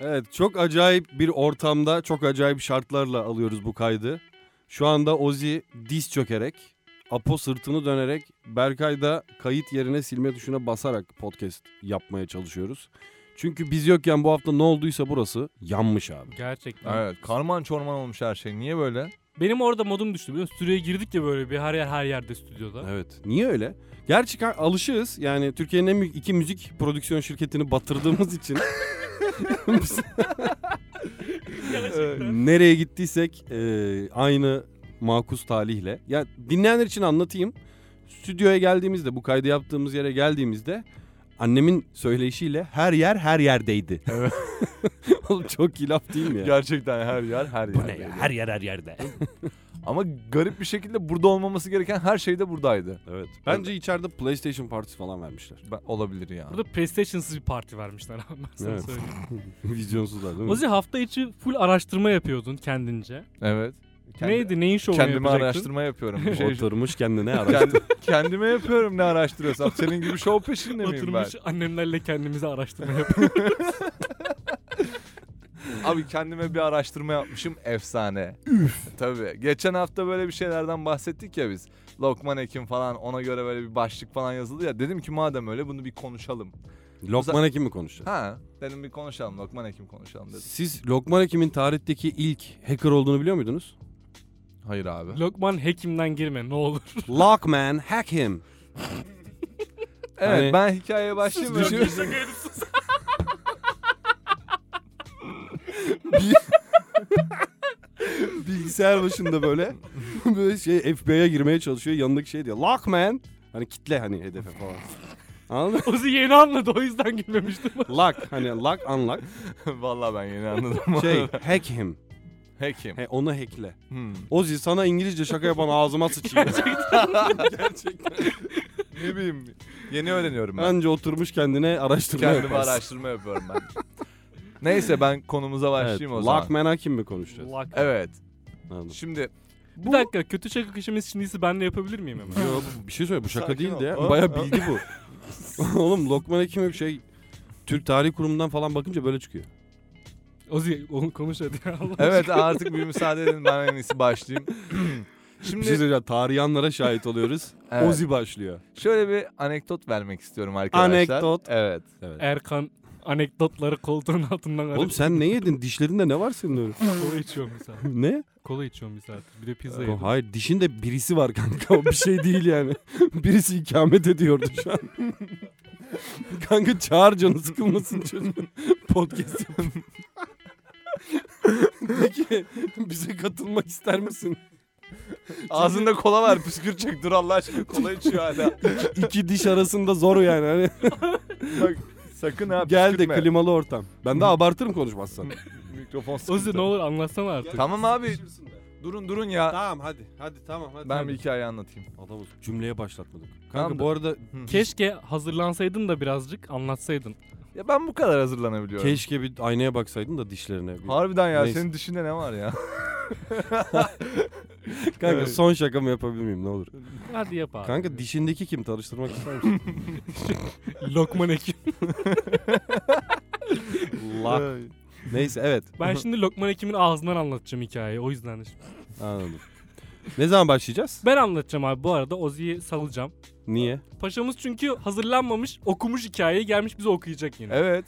Evet çok acayip bir ortamda çok acayip şartlarla alıyoruz bu kaydı. Şu anda Ozi diz çökerek, Apo sırtını dönerek, Berkay da kayıt yerine silme tuşuna basarak podcast yapmaya çalışıyoruz. Çünkü biz yokken bu hafta ne olduysa burası yanmış abi. Gerçekten. Evet karman çorman olmuş her şey. Niye böyle? Benim orada modum düştü biliyor musun? Stüdyoya girdik ya böyle bir her yer her yerde stüdyoda. Evet. Niye öyle? Gerçi alışığız. Yani Türkiye'nin en büyük iki müzik prodüksiyon şirketini batırdığımız için Gerçekten. nereye gittiysek e, aynı makus talihle. Ya dinleyenler için anlatayım. Stüdyoya geldiğimizde bu kaydı yaptığımız yere geldiğimizde annemin söyleyişiyle her yer her yerdeydi. Evet. Oğlum çok iyi laf değil mi ya? Gerçekten her yer her yer. Her yer her yerde. Ama garip bir şekilde burada olmaması gereken her şey de buradaydı. Evet. Bence içeride PlayStation partisi falan vermişler. Ben, olabilir ya. Burada PlayStation'sız bir parti vermişler abi ben sana Evet. söyleyeyim. Vizyonsuzlar değil mi? Ozi hafta içi full araştırma yapıyordun kendince. Evet. Kendi- Neydi neyin şovunu Kendime yapacaktın? araştırma yapıyorum. Bir şey, Oturmuş kendine araştır. Kendi- kendime yapıyorum ne araştırıyorsam. Senin gibi şov peşinde miyim ben? Oturmuş annemlerle kendimize araştırma yapıyoruz. Abi kendime bir araştırma yapmışım efsane. Üf. Tabii. Geçen hafta böyle bir şeylerden bahsettik ya biz. Lokman Hekim falan ona göre böyle bir başlık falan yazıldı ya. Dedim ki madem öyle bunu bir konuşalım. Lokman Hekim mi konuşacağız? Ha dedim bir konuşalım Lokman Hekim konuşalım dedim. Siz Lokman Hekim'in tarihteki ilk hacker olduğunu biliyor muydunuz? Hayır abi. Lokman Hekim'den girme ne olur. Lockman hack him. Evet Hani- ben hikayeye başlayayım. mı? Bilgisayar başında böyle böyle şey FBI'ye girmeye çalışıyor. Yanındaki şey diyor. Lockman. Hani kitle hani hedefe falan. Anladın mı? Ozi yeni anladı o yüzden gülmemiştim. Lock hani lock unlock. Vallahi ben yeni anladım. Şey hack him. Hekim. He, onu hackle. Hmm. Ozi sana İngilizce şaka yapan ağzıma sıçayım. Gerçekten. Ne bileyim. Yeni öğreniyorum ben. Anca oturmuş kendine araştırma Kendime yaparsın. araştırma yapıyorum ben. Neyse ben konumuza Evet, başlayayım o zaman. Lockman hakim mi konuşacağız? Lak. Evet. Anladım. Şimdi Bir dakika kötü şaka kışımız şimdisi ben de yapabilir miyim hemen? Yo, bu- bir şey söyle bu şaka Sakin değildi ol. ya. Aa, Baya aa. bilgi bu. Oğlum Lokman Hekim bir şey Türk Tarih Kurumu'ndan falan bakınca böyle çıkıyor. Ozi onu konuş hadi. Allah evet artık bir müsaade edin ben en iyisi başlayayım. Bir şey Şimdi söyleyeceğim. Tarihanlara şahit oluyoruz. Evet. Ozi başlıyor. şöyle bir anekdot vermek istiyorum arkadaşlar. Anekdot. Evet. Evet. Erkan anekdotları koltuğun altından Oğlum arıyor. sen ne yedin? Dişlerinde ne var senin öyle? Kola içiyorum bir saat. ne? Kola içiyorum bir saat. Bir de pizza yedim. hayır dişinde birisi var kanka. O bir şey değil yani. birisi ikamet ediyordu şu an. kanka çağır canı sıkılmasın çocuğun. Podcast yapın. Peki bize katılmak ister misin? Ağzında kola var püskürtecek dur Allah aşkına kola içiyor hala. İki diş arasında zor yani. Hani Bak, sakın ha gel de püskürtme. klimalı ortam. Ben de abartırım konuşmazsan. Mikrofon sıkıntı. Ozi ne olur anlatsana artık. Tamam abi durun durun ya. Tamam hadi. Hadi tamam hadi. Ben bir hikaye anlatayım. Adamız cümleye başlatmadık. Kanka Tamam da- bu arada Keşke hazırlansaydın da birazcık anlatsaydın. Ya ben bu kadar hazırlanabiliyorum. keşke bir aynaya baksaydın da dişlerine. Bir- Harbiden ya Neyse. senin dışında ne var ya? Kanka Evet. son şakamı yapabilir miyim ne olur? Hadi yap abi. Kanka dişindeki kim tanıştırmak ister misin? Lokman Hekim. Lak. Neyse evet Ben şimdi Lokman Hekim'in ağzından anlatacağım hikayeyi. O yüzden de. anladım. Ne zaman başlayacağız? Ben anlatacağım abi bu arada. Ozi'yi salacağım. Niye? Paşamız çünkü hazırlanmamış, okumuş hikayeyi gelmiş bize okuyacak yine. Evet.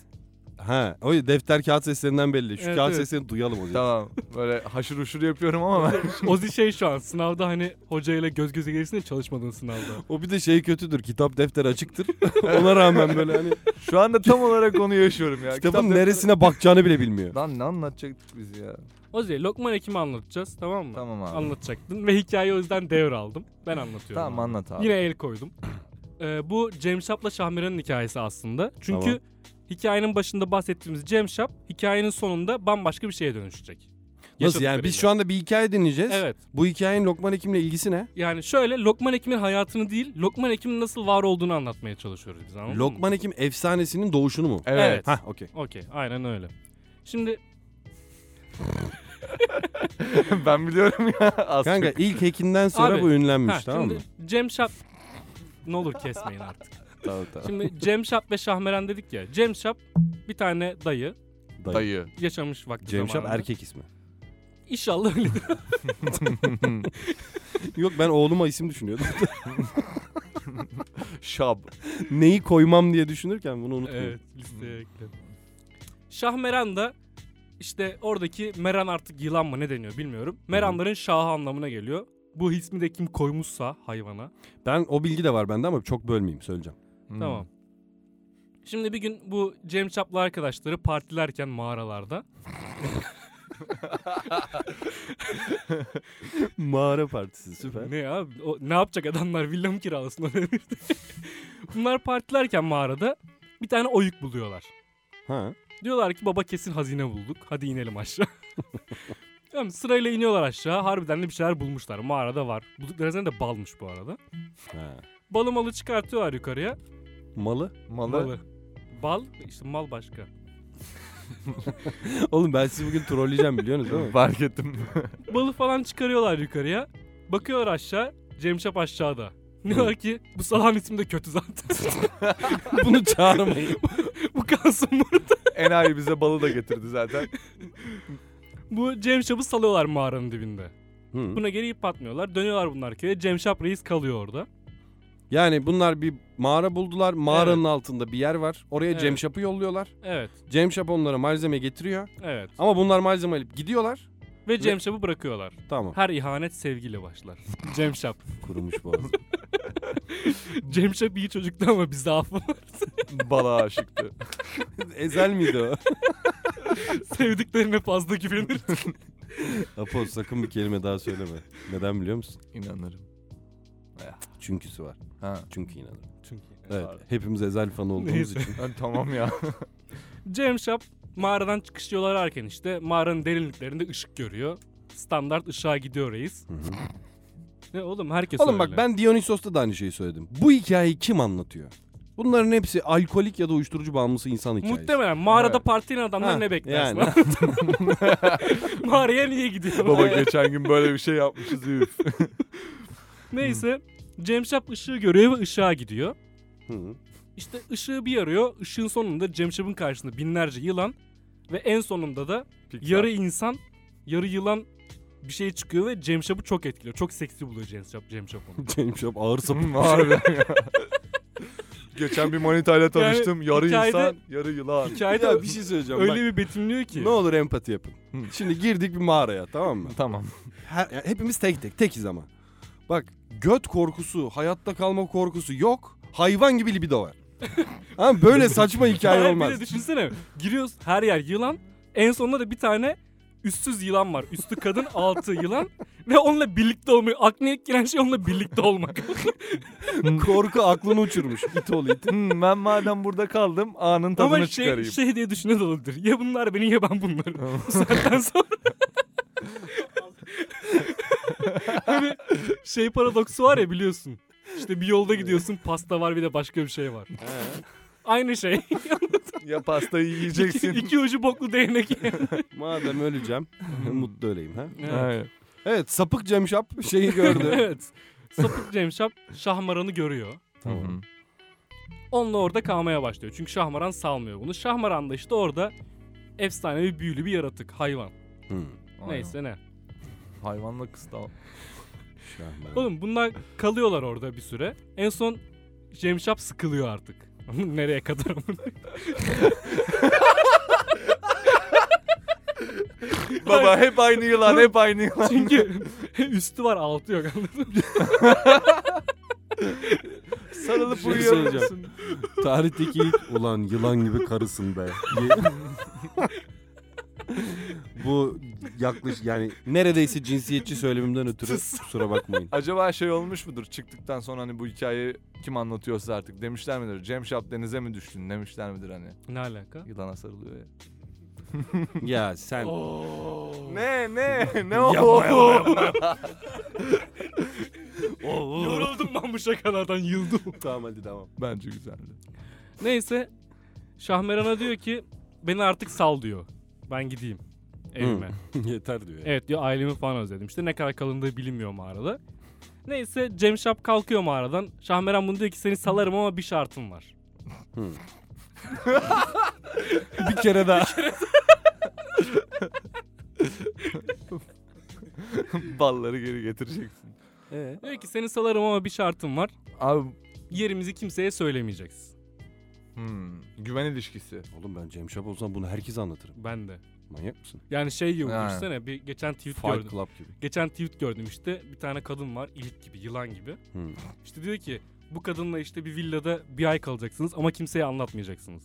Ha, o defter kağıt seslerinden belli. Şu Evet, kağıt evet. seslerini duyalım o zaman. Tamam. Böyle haşır uşur yapıyorum ama ben. Ozi şey şu an sınavda hani hocayla göz göze gelirsin çalışmadığın sınavda. O bir de şey kötüdür. Kitap defter açıktır. Ona rağmen böyle hani Şu anda tam olarak onu yaşıyorum ya. kitabın Kitap- neresine bakacağını bile bilmiyor. Lan ne anlatacaktık biz ya? Ozi Lokman Hekim'i anlatacağız tamam mı? Tamam abi. Anlatacaktın ve hikayeyi o yüzden devraldım. Ben anlatıyorum. Tamam abi. anlat abi. Yine el koydum. Ee, bu Cem Şap'la Şahmeran'ın hikayesi aslında. Çünkü Tamam. Hikayenin başında bahsettiğimiz Cem Şap hikayenin sonunda bambaşka bir şeye dönüşecek. Nasıl yani biz şu anda bir hikaye dinleyeceğiz. Evet. Bu hikayenin Lokman Hekim'le ilgisi ne? Yani şöyle Lokman Hekim'in hayatını değil, Lokman Hekim'in nasıl var olduğunu anlatmaya çalışıyoruz biz anladın mı? Lokman Hekim efsanesinin doğuşunu mu? Evet. Evet. Hah okey. Okey, aynen öyle. Şimdi ben biliyorum ya. Az Kanka çok. ilk Hekim'den sonra Abi, bu ünlenmiş ha, tamam mı? Cem Şap ne olur kesmeyin artık. Tamam tamam. Şimdi Cem Şap ve Şahmeran dedik ya. Cem Şap bir tane dayı. Dayı. Yaşamış vakti Cem Şap zamanında. erkek ismi. İnşallah öyledir. Yok ben oğluma isim düşünüyordum. Şab. Neyi koymam diye düşünürken bunu unutmayın. evet listeye ekle. Şahmeran da işte oradaki Meran artık yılan mı ne deniyor bilmiyorum. Meranların şahı anlamına geliyor. Bu ismi de kim koymuşsa hayvana. Ben o bilgi de var bende ama çok bölmeyeyim söyleyeceğim. Hmm. Tamam. Şimdi bir gün bu Cem Çaplı arkadaşları partilerken mağaralarda Mağara partisi süper. ne ya o, ne yapacak adamlar villa mı kiralasın? Bunlar partilerken mağarada bir tane oyuk buluyorlar. Ha. Diyorlar ki baba kesin hazine bulduk. Hadi inelim aşağı. Tamam, sırayla iniyorlar aşağı. Harbiden de bir şeyler bulmuşlar. Mağarada var. Buldukları de balmış bu arada. ha. Balı malı çıkartıyorlar yukarıya. Malı. Malı. Balı. Bal işte mal başka. Oğlum ben sizi bugün trolleyeceğim biliyorsunuz değil mi? Fark ettim. Balı falan çıkarıyorlar yukarıya. Bakıyorlar aşağı. Cemşap aşağıda. Diyorlar ki bu salağın ismi de kötü zaten. Bunu çağırmayın. bu kalsın burada. Enayi bize balı da getirdi zaten. Bu Cemşap'ı salıyorlar mağaranın dibinde. Hı. Buna geri ip atmıyorlar. Dönüyorlar bunlar köye. Cemşap reis kalıyor orada. Yani bunlar bir mağara buldular. Mağaranın altında bir yer var. Oraya Evet. Cemşap'ı yolluyorlar. Evet. Cemşap onlara malzeme getiriyor. Evet. Ama bunlar malzeme alıp gidiyorlar. Ve Cemşap'ı bırakıyorlar. Tamam. Her ihanet sevgiyle başlar. Cemşap. Kurumuş boğaz. Cemşap iyi çocuktu ama biz zaafı var. Bala aşıktı. Ezel miydi o? Sevdiklerine fazla güvenir. Apo sakın bir kelime daha söyleme. Neden biliyor musun? İnanırım. Çünküsü var. Ha. Çünkü inanırım. Çünkü. Evet. Hepimiz Ezel fanı olduğumuz için. Ha, tamam ya. Cemşap mağaradan çıkış yolu ararken işte mağaranın derinliklerinde ışık görüyor. Standart ışığa gidiyor reis. Hı hı. Ne oğlum herkes Oğlum bak öyle. ben Dionysos'ta da aynı şeyi söyledim. Bu hikayeyi kim anlatıyor? Bunların hepsi alkolik ya da uyuşturucu bağımlısı insan hikayesi. Muhtemelen mağarada Evet. partilen adamlar Ha, ne beklersin? yani. Mağaraya niye gidiyor? Baba geçen gün böyle bir şey yapmışız üf. Neyse Cemşap ışığı görüyor ve ışığa gidiyor. Hı. İşte ışığı bir arıyor. Işığın sonunda Cemşap'ın karşısında binlerce yılan ve en sonunda da yarı insan, yarı yılan bir şey çıkıyor ve Cemşap'ı çok etkiliyor. Çok seksi buluyor Cemşap, Cemşap onu. Cemşap ağır sapık. Hmm, harbiden ya. Geçen bir manitayla tanıştım. yarı hikayede- insan, yarı yılan. Hikayede ya bir şey söyleyeceğim. öyle Bak, bir betimliyor ki. ne olur empati yapın. Hı. Şimdi girdik bir mağaraya tamam mı? Tamam. Her, yani hepimiz tek tek tekiz ama. Bak göt korkusu, hayatta kalma korkusu yok. Hayvan gibi libido var. Ama böyle saçma hikaye olmaz. Bir de düşünsene. Giriyoruz her yer yılan. En sonunda da bir tane üstsüz yılan var. Üstü kadın, altı yılan. Ve onunla birlikte olmayı. Aklına ilk gelen şey onunla birlikte olmak. Korku aklını uçurmuş. İt oğlu it. Hmm, ben madem burada kaldım anın tadını Ama şey, çıkarayım. şey diye düşünen olabilir. Ya bunlar beni ya ben bunları. Bu saatten sonra. hani şey paradoksu var ya biliyorsun. İşte bir yolda gidiyorsun pasta var bir de başka bir şey var. Aynı şey. ya pastayı iki, yiyeceksin. iki ucu boklu değnek. Madem öleceğim, mutlu öleyim ha. Evet. Evet, sapık Cemşap şeyi gördü. evet. Sapık Cemşap Şahmaran'ı görüyor. tamam. Onunla orada kalmaya başlıyor. Çünkü Şahmaran salmıyor bunu. Şahmaran da işte orada efsanevi büyülü bir yaratık, hayvan. Hı. Neyse ne. Hayvanla kıstal. Oğlum bunlar kalıyorlar orada bir süre. En son Cemşap sıkılıyor artık. Nereye kadar amına? Baba hep aynı yılan, hep aynı yılan. Çünkü üstü var altı yok anladın mı? Sarılıp şey uyuyor? Tarihteki ilk ulan yılan gibi karısın be. Bu yaklaşık yani neredeyse cinsiyetçi söylemimden ötürü kusura bakmayın. Acaba şey olmuş mudur çıktıktan sonra hani bu hikayeyi kim anlatıyorsa artık demişler midir? Cem Şap denize mi düştün demişler midir hani? Ne alaka? Yılana sarılıyor ya. Ya sen Ne ne ne Yapma, o? Yoruldum ben bu şakalardan yıldım. tamam hadi tamam. Bence güzeldi. Neyse Şahmeran'a diyor ki beni artık sal diyor ben gideyim evime. Yeter diyor. Yani. Evet diyor ailemi falan özledim. İşte ne kadar kalındığı bilinmiyor mağarada. Neyse Cem Şap kalkıyor mağaradan. Şahmeran bunu diyor ki seni salarım ama bir şartım var. bir kere daha. Balları geri getireceksin. Ee? Diyor ki seni salarım ama bir şartım var. Abi yerimizi kimseye söylemeyeceksin hmm, güven ilişkisi. Oğlum ben Cem Şap olsam bunu herkese anlatırım. Ben de. Manyak mısın? Yani şey gibi Ha. düşünsene bir geçen tweet Fight gördüm. Club gibi. Geçen tweet gördüm işte bir tane kadın var ilik gibi yılan gibi. Hı. İşte diyor ki bu kadınla işte bir villada bir ay kalacaksınız ama kimseye anlatmayacaksınız.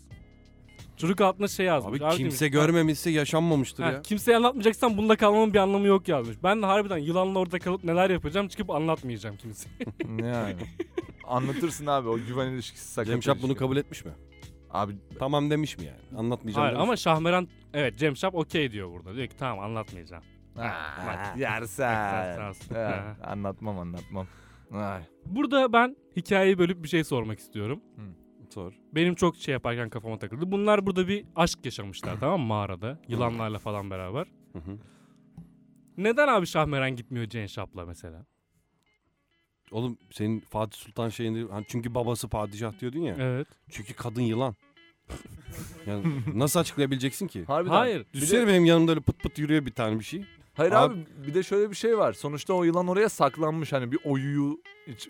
Çocuk altına şey yazmış. Abi kimse demiş, görmemişse yaşanmamıştır Ha, ya. kimseye anlatmayacaksan bunda kalmamın bir anlamı yok yazmış. Ben de harbiden yılanla orada kalıp neler yapacağım çıkıp anlatmayacağım kimseye. yani. Anlatırsın abi o güven ilişkisi sakat Cem Şap bunu kabul etmiş mi? Abi Tamam demiş mi yani? Anlatmayacağım Hayır demiş. ama Şahmeran evet Cem Şap okey diyor burada. Diyor ki tamam anlatmayacağım. Sen- yersen. Ha, anlatmam anlatmam. Ay. Burada ben hikayeyi bölüp bir şey sormak istiyorum. Sor. Benim çok şey yaparken kafama takıldı. Bunlar burada bir aşk yaşamışlar tamam mı mağarada? Yılanlarla falan beraber. Hı hı. Neden abi Şahmeran gitmiyor Cem Şap'la mesela? Oğlum senin Fatih Sultan şeyinde hani çünkü babası padişah diyordun ya. Evet. Çünkü kadın yılan. yani nasıl açıklayabileceksin ki? Harbiden. Hayır. Bir de- Düşünsene benim yanımda öyle pıt pıt yürüyor bir tane bir şey. Hayır Abi- abi, bir de şöyle bir şey var. Sonuçta o yılan oraya saklanmış. Hani bir oyuyu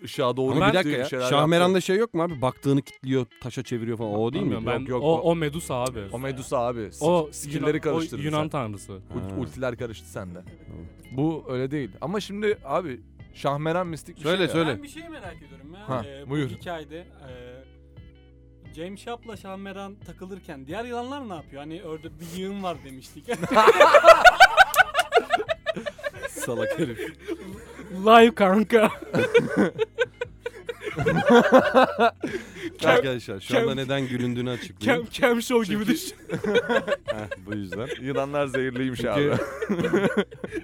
ışığa doğru Ama bir dakika ya. Şahmeran'da yaptı. şey yok mu abi? Baktığını kilitliyor, taşa çeviriyor falan. O değil mi? Ben Yok, yok, o, o- Medusa abi. O Medusa abi. O skillleri Yunan, o karıştırdın Yunan sen. tanrısı. Ha. ultiler karıştı sende. Bu öyle değil. Ama şimdi abi Şahmeran mistik bir Söyle, şey söyle. Ben bir şey merak ediyorum ya. Ha, Ee, buyur. Bu hikayede e, James Sharp'la Şahmeran takılırken diğer yılanlar ne yapıyor? Hani orada bir yığın var demiştik. Salak herif. Live kanka. Arkadaşlar şu anda Kem- neden gülündüğünü açıklayayım. Cam, cam show gibi düşün. Heh, bu yüzden. Yılanlar zehirliymiş Çünkü- abi.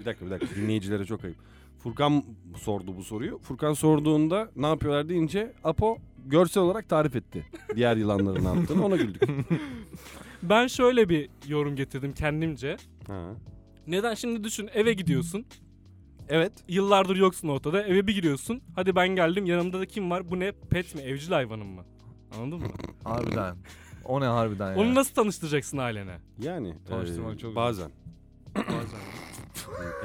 bir dakika bir dakika dinleyicilere çok ayıp. Furkan sordu bu soruyu. Furkan sorduğunda ne yapıyorlar deyince Apo görsel olarak tarif etti. Diğer yılanların ne yaptığını ona güldük. Ben şöyle bir yorum getirdim kendimce. Ha. Neden şimdi düşün eve gidiyorsun. Evet. Yıllardır yoksun ortada. Eve bir giriyorsun. Hadi ben geldim. Yanımda da kim var? Bu ne? Pet mi? Evcil hayvanım mı? Anladın mı? harbiden. O ne harbiden ya. Onu nasıl tanıştıracaksın ailene? Yani Tanıştırmak eee, çok bazen.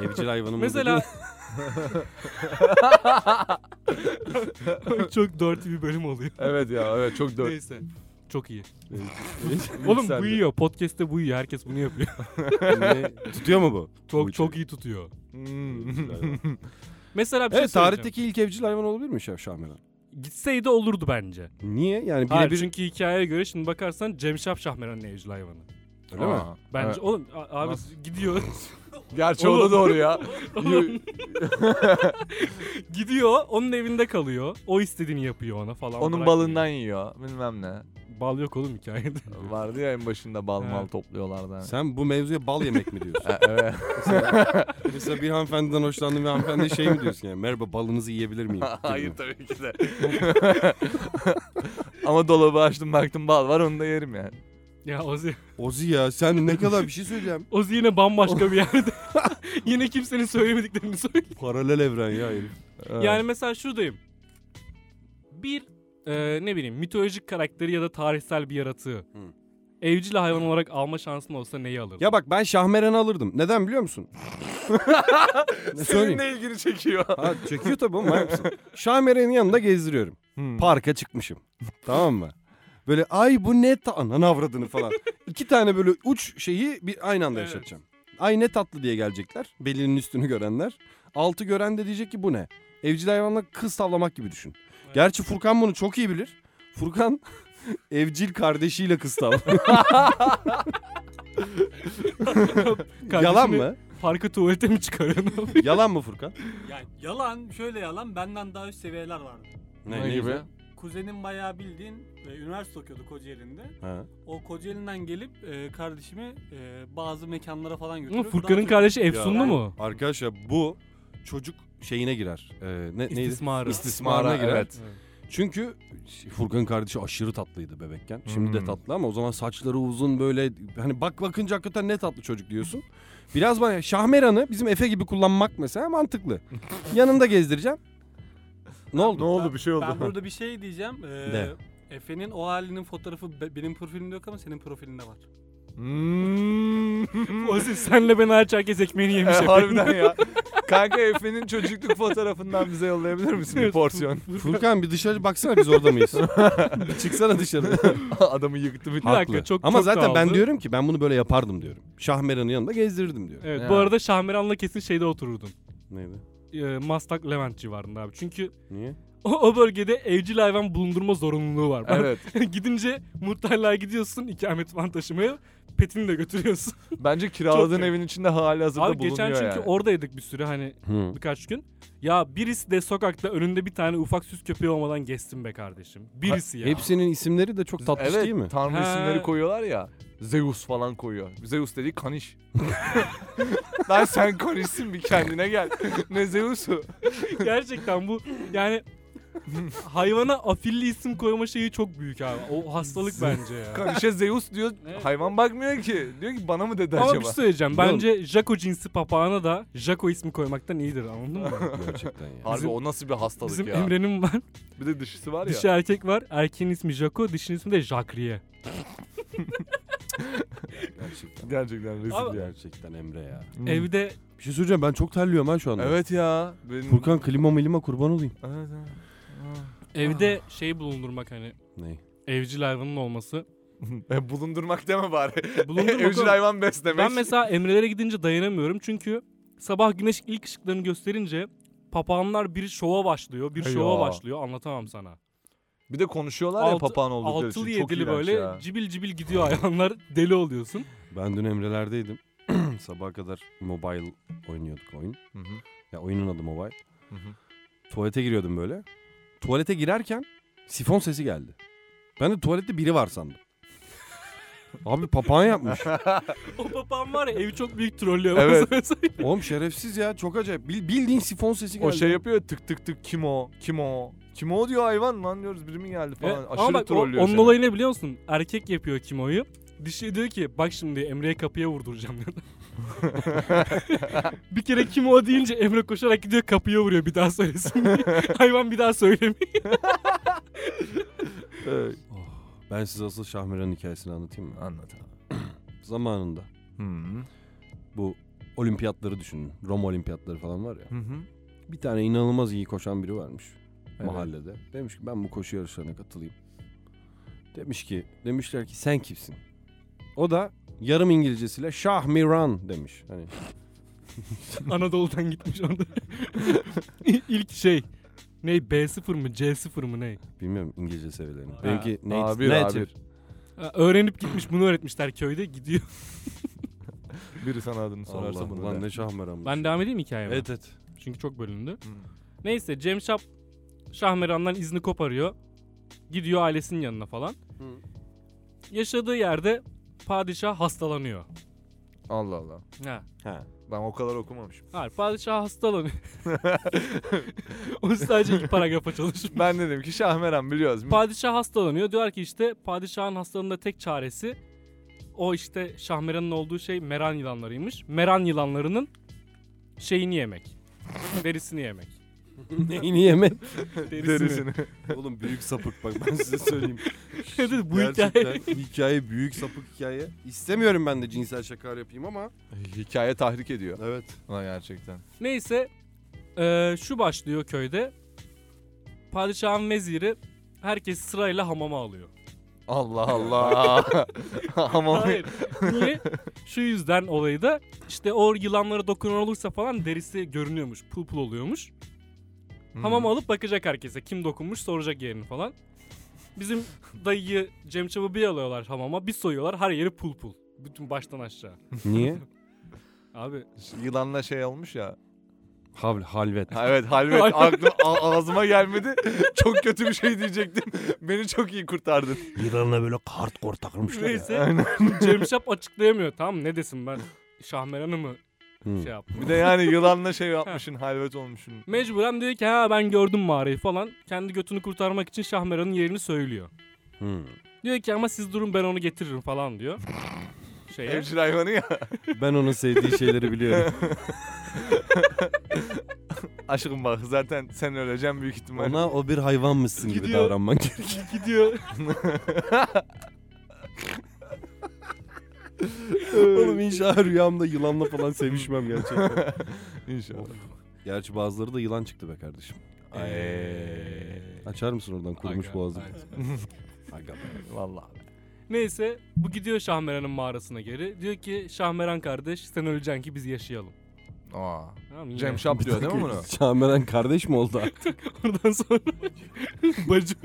Evcil hayvanım Mesela çok dirty bir bölüm oluyor. Evet ya evet çok dört. Neyse. Çok iyi. Oğlum bu yiyor. Podcast'te bu yiyor. Herkes bunu yapıyor. Tutuyor mu bu? Çok Bu çok iyi tutuyor. Hmm. Mesela bir şey Evet söyleyeceğim. tarihteki ilk evcil hayvan olabilir mi Şah Şahmeran? Gitseydi olurdu bence. Niye? Yani Hayır birebir çünkü hikayeye göre şimdi bakarsan Cemşap Şahmeran'ın evcil hayvanı. öyle mi? Bence evet. oğlum a- abi Nasıl? gidiyor. Gerçi o Oğlum. da doğru ya. Gidiyor onun evinde kalıyor. O istediğini yapıyor ona falan. Onun bırakmıyor. balından yiyor. Bilmem ne. Bal yok oğlum hikayede. Vardı ya en başında bal mal Evet. topluyorlardı. hani. Sen bu mevzuya bal yemek mi diyorsun? E, evet. Mesela bir hanımefendiden hoşlandın ve hanımefendi şey mi diyorsun yani? Merhaba balınızı yiyebilir miyim? Hayır tabii ki de. Ama dolabı açtım baktım bal var onu da yerim yani. Ya Ozi. Ozi ya sen ne kadar bir şey söyleyeceğim. Ozi yine bambaşka bir yerde. yine kimsenin söylemediklerini söylüyor. Paralel evren ya herif. Yani mesela şuradayım. Bir e, ne bileyim mitolojik karakteri ya da tarihsel bir yaratığı. Evcil hayvan olarak alma şansın olsa neyi alırdın? Ya bak ben Şahmeran'ı alırdım. Neden biliyor musun? ne söyleyeyim? Seninle ilgili çekiyor. Ha, çekiyor tabii oğlum? Şahmeran'ın yanında gezdiriyorum. Hmm. Parka çıkmışım. tamam mı? Böyle ay bu ne ta... Ananı avradını falan. İki tane böyle uç şeyi bir aynı anda Evet. yaşatacağım. Ay ne tatlı diye gelecekler. Belinin üstünü görenler. Altı gören de diyecek ki bu ne? Evcil hayvanla kız tavlamak gibi düşün. Gerçi Furkan bunu çok iyi bilir. Furkan evcil kardeşiyle kız tavlıyor. Yalan mı? Parka tuvalete mi çıkarıyor? ne yapıyor? Yalan mı Furkan? yani yalan şöyle yalan benden daha üst seviyeler vardı. Ne, gibi? Kuzenim bayağı bildiğin e, üniversite okuyordu Kocaeli'nde. Ha. O Kocaeli'nden gelip e, kardeşimi e, bazı mekanlara falan götürüp Furkan'ın kardeşi Efsunlu mu? Arkadaşlar bu çocuk şeyine girer. Ee, ne, neydi? İstismarı. İstismarına girer. evet. Çünkü Furkan'ın kardeşi aşırı tatlıydı bebekken. Şimdi de Hmm. tatlı ama o zaman saçları uzun böyle hani bak bakınca hakikaten ne tatlı çocuk diyorsun. Biraz bana Şahmeran'ı bizim Efe gibi kullanmak mesela mantıklı. Yanında gezdireceğim. Ne oldu? Ne oldu bir şey oldu. Ben burada bir şey diyeceğim. E, Ne? Efe'nin o halinin fotoğrafı be- benim profilimde yok ama senin profilinde var. Hmm. Ozi senle ben hariç herkes ekmeğini yemiş. E, harbiden ya. Kanka Efe'nin çocukluk fotoğrafından bize yollayabilir misin bir porsiyon? Furkan bir dışarı baksana biz orada mıyız? bir çıksana dışarı. Adamı yıktı bir Bir dakika, Haklı. çok- Ama çok zaten ben kaldı. diyorum ki ben bunu böyle yapardım diyorum. Şahmeran'ın yanında gezdirirdim diyorum. Evet Ya. bu arada Şahmeran'la kesin şeyde otururdun. Neydi? Ee, Maslak Levent civarında abi. Çünkü Niye? o, o bölgede evcil hayvan bulundurma zorunluluğu var. Evet. Gidince muhtarlığa gidiyorsun ikamet falan taşımaya. Petini de götürüyorsun. Bence kiraladığın Çok- evin içinde hali hazırda Abi bulunuyor geçen çünkü yani. oradaydık bir süre hani Hı. birkaç gün. Ya birisi de sokakta önünde bir tane ufak süs köpeği olmadan geçsin be kardeşim. Birisi ya. Hepsinin isimleri de çok tatlış evet, değil mi? Tanrı Ha. isimleri koyuyorlar ya. Zeus falan koyuyor. Zeus dediği kaniş. Lan sen kanişsin bir kendine gel. ne Zeus'u? Gerçekten bu yani hayvana afilli isim koyma şeyi çok büyük abi. O hastalık bence ya. Kanişe Zeus diyor. Evet. Hayvan bakmıyor ki. Diyor ki bana mı dedi Ama bir acaba? şey söyleyeceğim. Bence Jaco cinsi papağana da Jaco ismi koymaktan iyidir anladın mı? Gerçekten ya. Harbi Bizim- o nasıl bir hastalık Bizim ya. Emre'nin var. Bir de dışısı var ya. Dişi erkek var. Erkeğin ismi Jaco, dişinin ismi de Jacquerie. Gerçekten. Gerçekten rezil Abi-. Gerçekten Emre ya. Hmm. Evde Bir şey söyleyeceğim ben çok terliyorum ha şu anda. Evet ya. Benim... Furkan klima milima kurban olayım. Evet, evet. evde şey bulundurmak hani Ne? evcil hayvanın olması. e, bulundurmak deme bari. Bulundurmak Evcil oğlum. hayvan beslemek. Ben mesela Emre'lere gidince dayanamıyorum çünkü sabah güneş ilk ışıklarını gösterince papağanlar bir şova başlıyor, bir şova ya. başlıyor anlatamam sana. Bir de konuşuyorlar ya Altı- papağan oldukları Altılı için. Çok yedili böyle ya. cibil cibil gidiyor hayvanlar deli oluyorsun. Ben dün Emre'lerdeydim. Sabaha kadar mobile oynuyorduk oyun. Hı hı, Ya oyunun adı mobile. hı hı. Tuvalete giriyordum böyle. Tuvalete girerken sifon sesi geldi. Ben de tuvalette biri var sandım. Abi papağan yapmış. o papağan var ya evi çok büyük trollüyor. Evet. Oğlum şerefsiz ya çok acayip. Bil- bildiğin sifon sesi geldi. O şey yapıyor ya, tık tık tık kim o? Kim o? Kim o diyor hayvan lan diyoruz biri mi geldi falan. Evet, Aşırı Ama bak o- trollüyor onun seni. olayı ne biliyor musun? Erkek yapıyor kimoyu. Dişi diyor ki bak şimdi Emre'ye kapıya vurduracağım diyor. bir kere kimo deyince Emre koşarak gidiyor kapıya vuruyor bir daha söylesin diye. Hayvan bir daha söylemiyor. Evet. Oh, ben size asıl Şahmeran'ın hikayesini anlatayım mı? Anlat abi. Zamanında Hı hı. bu olimpiyatları düşünün. Roma olimpiyatları falan var ya. Hı hı. Bir tane inanılmaz iyi koşan biri varmış Evet. mahallede. Demiş ki ben bu koşu yarışlarına katılayım. Demiş ki demişler ki sen kimsin? O da yarım İngilizcesiyle Şahmiran demiş. Hani Anadolu'dan gitmiş orada. İlk şey. Ne B0 mı C0 mı ne? bilmiyorum İngilizce seviyelerini. Benimki native. A1, native. A1. Ha, Öğrenip gitmiş bunu öğretmişler köyde gidiyor. Biri sana adını sorarsa Allah, bunu lan ne Şahmeran'mış. Ben devam edeyim hikayeme. Evet evet. Çünkü çok bölündü. Hı. Neyse Cem Şap Şahmeran'dan izni koparıyor. Gidiyor ailesinin yanına falan. Yaşadığı yerde padişah hastalanıyor. Allah Allah. Ha. Ha. Ben o kadar okumamışım. Hayır padişah hastalanıyor. o sadece iki paragrafa çalışmış. ben dedim ki Şahmeran biliyoruz. Padişah hastalanıyor. Diyor ki işte padişahın hastalığında tek çaresi o işte Şahmeran'ın olduğu şey meran yılanlarıymış. Meran yılanlarının şeyini yemek. Derisini yemek. Neyini yemek? Derisini. Derisini. Oğlum büyük sapık bak ben size söyleyeyim. Evet, bu hikaye. Gerçekten hikaye büyük sapık hikaye. İstemiyorum ben de cinsel şakalar yapayım ama. Hikaye tahrik ediyor. Evet. Ha gerçekten. Neyse eee, şu başlıyor köyde. Padişahın veziri herkes sırayla hamama alıyor. Allah Allah. Ama Hayır. Niye? Şu yüzden olayı da işte o yılanlara dokunan olursa falan derisi görünüyormuş. Pul pul oluyormuş. Hamama alıp bakacak herkese. Kim dokunmuş soracak yerini falan. Bizim dayıyı Cem Çabuk'u bir alıyorlar hamama. Bir soyuyorlar her yeri pul pul. Bütün baştan aşağı. Niye? Abi Yılanla şey olmuş ya. Hav halvet. Ha, evet halvet aklım ağzıma gelmedi. Çok kötü bir şey diyecektim. Beni çok iyi kurtardın. Yılanla böyle kart kort takılmışlar neyse Cem Şap açıklayamıyor. Tamam ne desin ben Şahmeran'ı mı şey yaptım. Bir de yani yılanla şey yapmışsın halvet olmuşsun. Mecburen diyor ki ha ben gördüm mağarayı falan. Kendi götünü kurtarmak için Şahmeran'ın yerini söylüyor. Diyor ki ama siz durun ben onu getiririm falan diyor. Şeye. Evcil hayvanı ya. Ben onun sevdiği şeyleri biliyorum. Aşkım bak zaten sen öleceksin büyük ihtimal. Ona o bir hayvanmışsın gibi Gidiyor. davranman gerekiyor. Gidiyor. Oğlum inşallah rüyamda yılanla falan sevişmem gerçekten. İnşallah. Gerçi bazıları da yılan çıktı be kardeşim. Ay. Açar mısın oradan kurumuş Aga, boğazı? aga. Aga be. Vallahi. Neyse bu gidiyor Şahmeran'ın mağarasına geri. Diyor ki Şahmeran kardeş sen öleceksin ki biz yaşayalım. Aa. Tamam yine. Cem Şap diyor değil mi bunu? Şahmeran kardeş mi oldu artık? Oradan sonra bacım.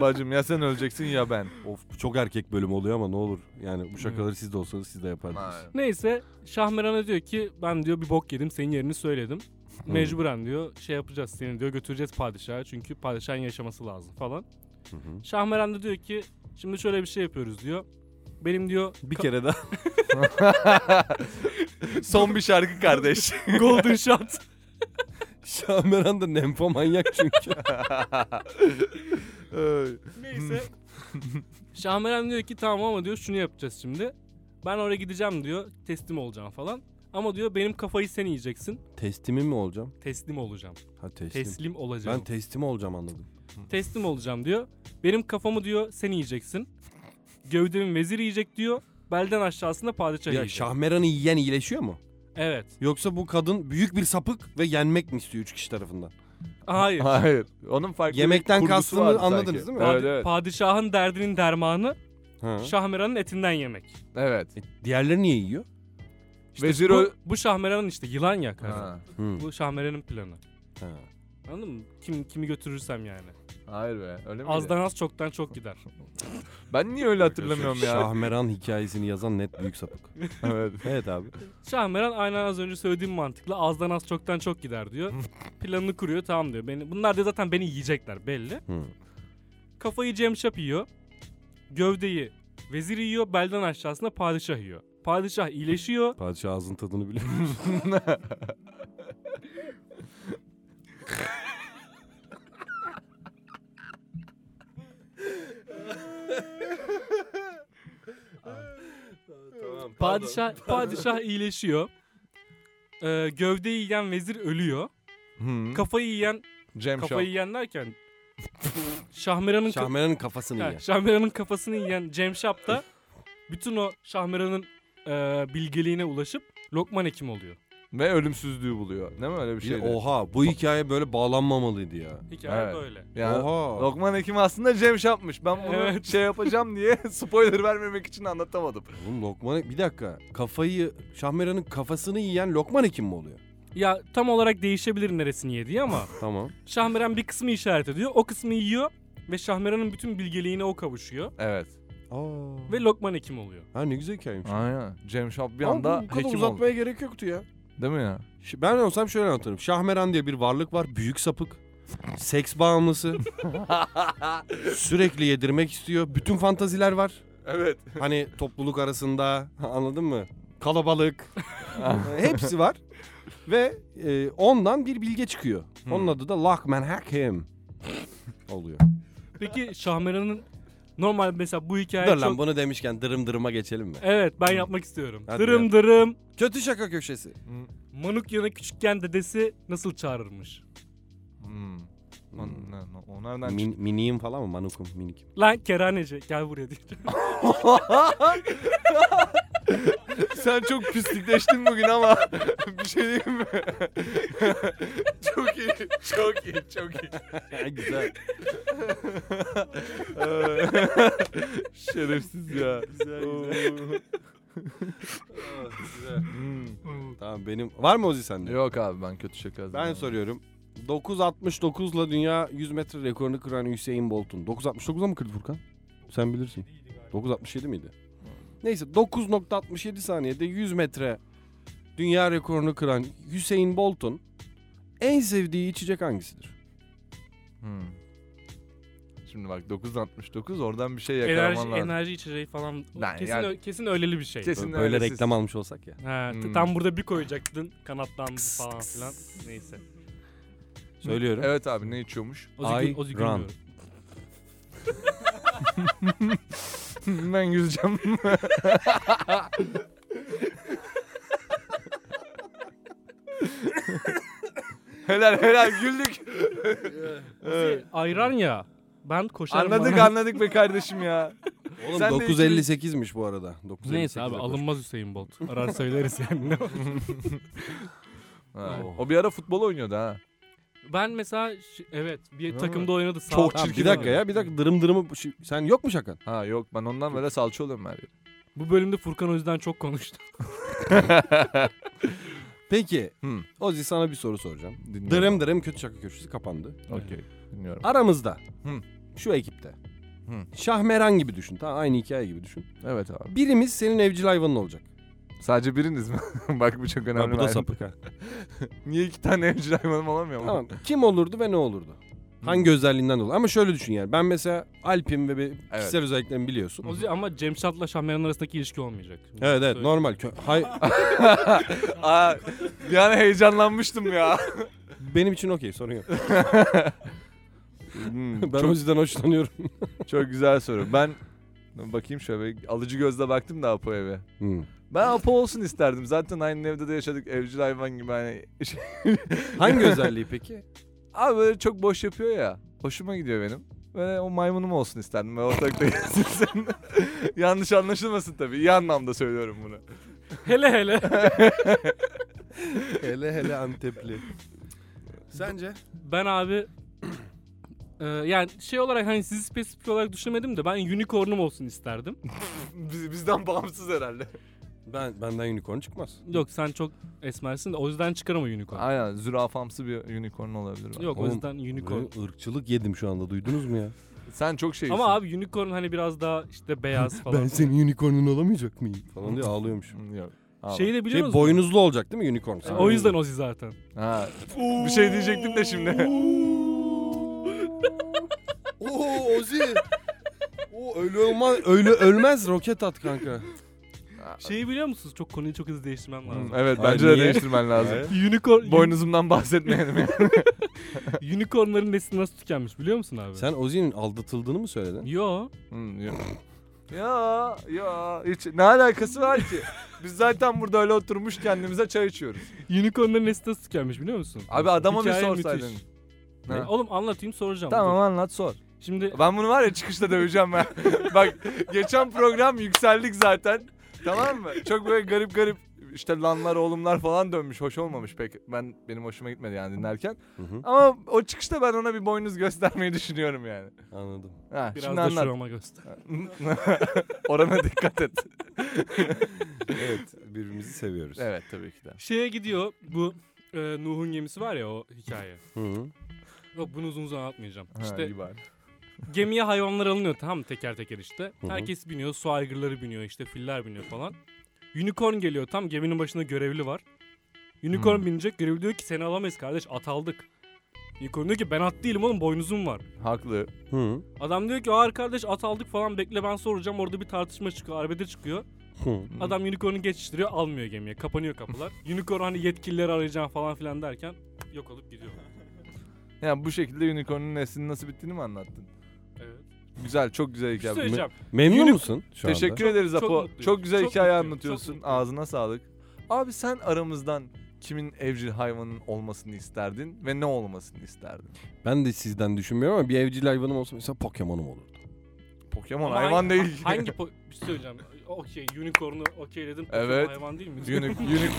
Bacım ya sen öleceksin ya ben. of bu çok erkek bölüm oluyor ama ne olur. Yani bu şakaları siz de olsanız siz de yapardınız. Aynen. Neyse Şahmeran'a diyor ki ben diyor bir bok yedim senin yerini söyledim. Mecburen diyor şey yapacağız seni diyor götüreceğiz padişaha çünkü padişahın yaşaması lazım falan. Hı hı. Şahmeran da diyor ki şimdi şöyle bir şey yapıyoruz diyor. Benim diyor Bir kere daha. Son bir şarkı kardeş. golden shot. Şahmeran da nemfomanyak çünkü. Neyse. Şahmeran diyor ki tamam ama diyor şunu yapacağız şimdi. Ben oraya gideceğim diyor teslim olacağım falan. Ama diyor benim kafayı sen yiyeceksin. Teslimim mi olacağım? Teslim olacağım. Ha teslim. Teslim olacağım. Ben teslim olacağım anladım. teslim olacağım diyor. Benim kafamı diyor sen yiyeceksin. Gövdemin vezir yiyecek diyor. Belden aşağısında padişah Ya yiyecek. Şahmeran'ı yiyen iyileşiyor mu? Evet. Yoksa bu kadın büyük bir sapık ve yenmek mi istiyor üç kişi tarafından? Hayır. Hayır. Onun farklı Yemekten bir kurgusu kastını vardı anladınız sanki. değil mi? Evet evet. Padişahın derdinin dermanı Ha. Şahmeran'ın etinden yemek. Evet. E, diğerleri niye yiyor? İşte Vezir bu, o... bu Şahmeran'ın işte yılan ya karı. Ha. Hı. Bu Şahmeran'ın planı. Ha. Anladın mı? Kim kimi götürürsem yani. Hayır be öyle mi? Azdan az çoktan çok gider. Ben niye öyle hatırlamıyorum ya? Şahmeran hikayesini yazan net büyük sapık. evet. Evet abi. Şahmeran aynen az önce söylediğim mantıkla azdan az çoktan çok gider diyor. Planını kuruyor tamam diyor. Beni, bunlar diyor zaten beni yiyecekler belli. Hı. Kafayı Cemşap yiyor. Gövdeyi vezir yiyor. Belden aşağısında padişah yiyor. Padişah iyileşiyor. Padişah ağzın tadını biliyor. Padişah padişah iyileşiyor. Ee, gövdeyi yiyen vezir ölüyor. Hı. Kafayı yiyen Cem kafayı Şap. yiyen derken Şahmeran'ın Şahmeran'ın kafasını yiyen. Şahmeran'ın kafasını yiyen Cemşap da bütün o Şahmeran'ın e, bilgeliğine ulaşıp Lokman Hekim oluyor. Ve ölümsüzlüğü buluyor. Değil mi öyle bir şeydi? Oha bu hikaye böyle bağlanmamalıydı ya. Hikaye Evet. böyle. Yani Oha. Lokman Hekim aslında Cem Şap'mış. Ben bunu Evet. şey yapacağım diye spoiler vermemek için anlatamadım. Oğlum Lokman bir dakika. Kafayı Şahmeran'ın kafasını yiyen Lokman Hekim mi oluyor? Ya tam olarak değişebilir neresini yediği ama Tamam. Şahmeran bir kısmı işaret ediyor. O kısmı yiyor ve Şahmeran'ın bütün bilgeliğine o kavuşuyor. Evet. Aa. Ve Lokman Hekim oluyor. Ha ne güzel hikayeymiş. Aynen. Cem Şap bir Ama anda bu kadar hekim uzatmaya oldu. gerek yoktu ya. Değil mi ya? Ben olsam şöyle anlatırım. Şahmeran diye bir varlık var. Büyük sapık. Seks bağımlısı. Sürekli yedirmek istiyor. Bütün fantaziler var. Evet. Hani topluluk arasında anladın mı? Kalabalık. Hepsi var. Ve e, ondan bir bilge çıkıyor. Hmm. Onun adı da Lockman Hakim oluyor. Peki Şahmeran'ın normal mesela bu hikaye Dur çok... lan bunu demişken dırım dırıma geçelim mi? Evet ben yapmak istiyorum. Hadi dırım ya. dırım. Kötü şaka köşesi. Manukya'nın küçükken dedesi nasıl çağırırmış? Hmm. O nereden Min, miniyim falan mı? Manukum minik. Lan kerhaneci gel buraya diyeceğim. Sen çok pislikleştin bugün ama bir şey diyeyim mi? çok iyi, çok iyi, çok iyi. Güzel. Şerefsiz ya. Güzel, güzel. Hmm. Tamam benim var mı Ozi sende? Yok abi ben kötü şaka Ben hazırlamadım. soruyorum. 9.69 ile dünya 100 metre rekorunu kıran Hüseyin Bolt'un. 9.69'a mı kırdı Furkan? Sen bilirsin. 9.67 miydi? Neyse 9.67 saniyede 100 metre dünya rekorunu kıran Hüseyin Bolt'un en sevdiği içecek hangisidir? Hmm. Şimdi bak 969 oradan bir şey enerji, yakalaman lazım. enerji içeceği falan. Ben kesin, yani- kesin öyleli bir şey. Kesin Böyle öylesiz. reklam almış olsak ya. Ha, Hmm. Tam burada bir koyacaktın kanatlandı falan filan. Neyse. Söylüyorum. Evet abi ne içiyormuş? Ozi, gül- Ozi run. ben yüzeceğim. helal helal güldük. Ozi, ayran ya. Ben koşarım. anladık bana. anladık be kardeşim ya. Oğlum Sen de 9.58'miş bu arada. 9.58 Neyse abi alınmaz Hüseyin Bolt. Arar söyleriz yani. Ha. Oh. O bir ara futbol oynuyordu ha. Ben mesela evet bir Ha. takımda oynadı. Sağ Çok çirkin bir dakika ya bir dakika dırım dırımı sen yok mu şakan? Ha yok ben ondan böyle salça oluyorum her yere. Bu bölümde Furkan o yüzden çok konuştu. Peki Hmm. Ozi sana bir soru soracağım. Dinliyorum. Dırım dırım kötü şaka köşesi kapandı. Okey. Dinliyorum. Aramızda Hı. şu ekipte Hı. Şahmeran gibi düşün. Tamam aynı hikaye gibi düşün. Evet abi. Birimiz senin evcil hayvanın olacak. Sadece biriniz mi? Bak bu çok önemli. Ha, bu bir da sapık ha. Niye iki tane evcil hayvanım olamıyor tamam. Kim olurdu ve ne olurdu? Hangi özelliğinden dolayı? Ama şöyle düşün yani. Ben mesela Alp'im ve bir kişisel özelliklerimi biliyorsun. Ozi ama Cemşat'la Şahmeran arasındaki ilişki olmayacak. Evet evet normal. Hay Aa, yani heyecanlanmıştım ya. benim için okey sorun yok. Hmm, ben çok, Ozi'den hoşlanıyorum. çok güzel soru. Ben bakayım şöyle bir alıcı gözle baktım da Apo eve. Hmm. Ben Apo olsun isterdim. Zaten aynı evde de yaşadık. Evcil hayvan gibi hani. Hangi özelliği peki? Abi böyle çok boş yapıyor ya. Hoşuma gidiyor benim. Böyle o maymunum olsun isterdim. Böyle ortalıkta gezilsin. Yanlış anlaşılmasın tabii. İyi anlamda söylüyorum bunu. Hele hele. hele hele Antepli. Sence? ben abi e, yani şey olarak hani sizi spesifik olarak düşünmedim de ben unicorn'um olsun isterdim. Biz, bizden bağımsız herhalde. Ben benden unicorn çıkmaz. Yok sen çok esmersin de o yüzden çıkarama unicorn. Aynen zürafamsı bir unicorn olabilir. belki. Yok o Oğlum, yüzden unicorn. Böyle ırkçılık yedim şu anda duydunuz mu ya? Sen çok şeysin. Ama abi unicorn hani biraz daha işte beyaz falan. senin unicornun olamayacak mıyım? Falan diye ağlıyormuş. Yok. Abi. Şeyi de biliyor Şey musun? boynuzlu olacak değil mi unicorn? E, O yüzden Ozi zaten. Ha. Bir şey diyecektim de şimdi. Oo Ozi. Oo öyle olmaz öyle ölmez roket at kanka. Şeyi biliyor musunuz? Çok konuyu çok hızlı değiştirmem Hmm, lazım. evet bence de niye? değiştirmen lazım. Unicorn, Boynuzumdan bahsetmeyelim yani. unicornların nesli nasıl tükenmiş biliyor musun abi? Sen Ozi'nin aldatıldığını mı söyledin? Yo. Hmm, yok. Ya ya hiç ne alakası var ki? Biz zaten burada öyle oturmuş kendimize çay içiyoruz. Unicornların nesli nasıl tükenmiş biliyor musun? Abi adama bir Hikaye sorsaydın. müthiş. Ha. E, Oğlum anlatayım soracağım. Tamam Dur. anlat sor. Şimdi Ben bunu var ya çıkışta döveceğim ben. Bak geçen program yükseldik zaten. Tamam mı? Çok böyle garip garip işte lanlar oğlumlar falan dönmüş. Hoş olmamış pek. Ben benim hoşuma gitmedi yani dinlerken. Hı hı. Ama o çıkışta ben ona bir boynuz göstermeyi düşünüyorum yani. Anladım. Ha, biraz şimdi da anlat. şurama göster. Orana dikkat et. Evet birbirimizi seviyoruz. evet tabii ki de. Şeye gidiyor bu e, Nuh'un gemisi var ya o hikaye. Hı hı. Yok bunu uzun uzun anlatmayacağım. Ha, işte iyi bari. Gemiye hayvanlar alınıyor tamam mı teker teker işte. Hı hı. Herkes biniyor su aygırları biniyor işte filler biniyor falan. Unicorn geliyor tam geminin başında görevli var. Unicorn Hmm. binecek görevli diyor ki seni alamayız kardeş at aldık. Unicorn diyor ki ben at değilim oğlum boynuzum var. Haklı. Hı Adam diyor ki ağır kardeş at aldık falan bekle ben soracağım orada bir tartışma çıkıyor arbede çıkıyor. hı. Adam unicorn'u geçiştiriyor almıyor gemiye kapanıyor kapılar. Unicorn hani yetkilileri arayacağım falan filan derken yok olup gidiyor. Yani bu şekilde unicorn'un neslinin nasıl bittiğini mi anlattın? Güzel, çok güzel Bir şey hikaye. söyleyeceğim. Memnun Uni- musun şu Teşekkür anda? ederiz Çok Apo. mutluyum. Çok güzel Çok hikaye mutluyum, anlatıyorsun. çok mutluyum. Ağzına sağlık. Abi sen aramızdan kimin evcil hayvanın olmasını isterdin ve ne olmasını isterdin? Ben de sizden düşünmüyorum ama bir evcil hayvanım olsa mesela Pokemon'um olurdu. Pokemon Ama hayvan hangi- değil. Hangi po- bir şey söyleyeceğim. Okey unicorn'u okeyledim. Pokemon Evet. hayvan değil mi? Uni- uni-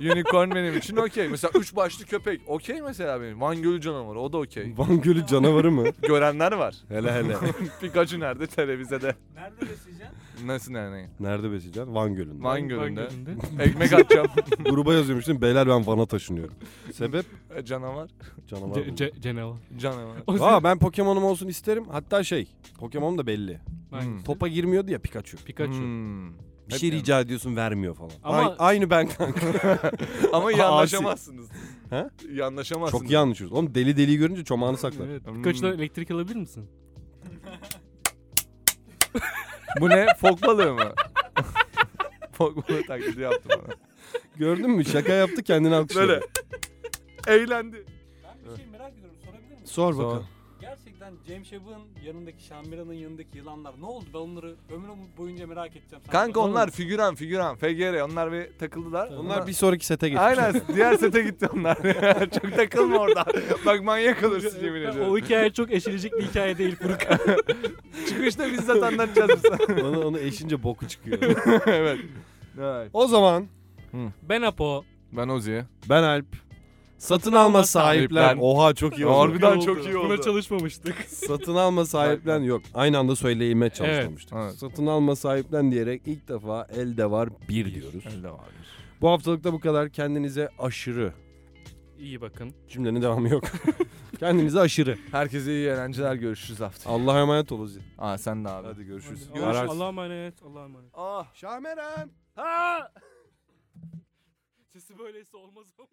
unicorn benim için okey. Mesela üç başlı köpek okey mesela benim. Van Gölü canavarı o da okey. Van Gölü canavarı mı? Görenler var. hele hele. Pikachu nerede? Televizede. Nerede besleyeceksin? Nasıl yani? Nerede besleyeceksin? Van Gölü'nde. Van Gölü'nde. Gölü'nde. Ekmek atacağım. Gruba yazıyormuş değil mi? Beyler ben Van'a taşınıyorum. Sebep? E, canavar. Canavar. Ce- buldum. ce- Canavar. Canavar. Aa ben Pokemon'um olsun isterim. Hatta şey, Pokemon'um da belli. Hangisi? Topa girmiyordu ya Pikachu. Pikachu. Hmm. Bir şey Hep- rica ediyorsun vermiyor falan. Ama- Ay- aynı ben kanka. Ama iyi anlaşamazsınız. He? İyi anlaşamazsınız. Çok iyi anlaşıyoruz. Oğlum deli deliyi görünce çomağını saklar. Evet. Hmm. Pikachu'dan elektrik alabilir misin? Bu ne? Fok balığı mı? Fok balığı taklidi yaptım bana. Gördün mü? Şaka yaptı kendini alkışladı. Böyle. Eğlendi. Ben bir şey merak ediyorum sorabilir miyim? Sor Sor. Gerçekten James Webb'ın yanındaki Şamira'nın yanındaki yılanlar ne oldu? Ben onları ömrüm boyunca merak edeceğim. Sen Kanka onlar figüran figüran. FGR onlar bir takıldılar. Onlar bir sonraki sete geçmiş. Aynen diğer sete gitti onlar. Çok takılma orada. Bak manyak olursun yemin o ediyorum. hikaye çok eşilecek bir hikaye değil Furkan. Çıkışta anlatacağız biz sana. onu, onu eşince boku çıkıyor. evet. Evet. o zaman ben Apo Ben Ozi'ye. Ben Alp. Satın alma sahiplen. sahiplen. Oha çok iyi oldu. Harbiden çok iyi Buna oldu. çalışmamıştık. Satın alma sahiplen yok. Aynı anda söyleyime çalışmamıştık. Evet. Satın alma sahiplen diyerek ilk defa elde var bir diyoruz. Elde varmış. Bu haftalıkta bu kadar. Kendinize aşırı. İyi bakın. Cümlenin devamı yok. Kendinize aşırı. Herkese iyi eğlenceler görüşürüz haftaya. Allah'a emanet ol Ozi. Aa sen de abi. Hadi görüşürüz. Hadi, Ararsın. Allah'a emanet. Allah'a emanet. Ah. Şahmeran. Sesi böyleyse olmaz ama.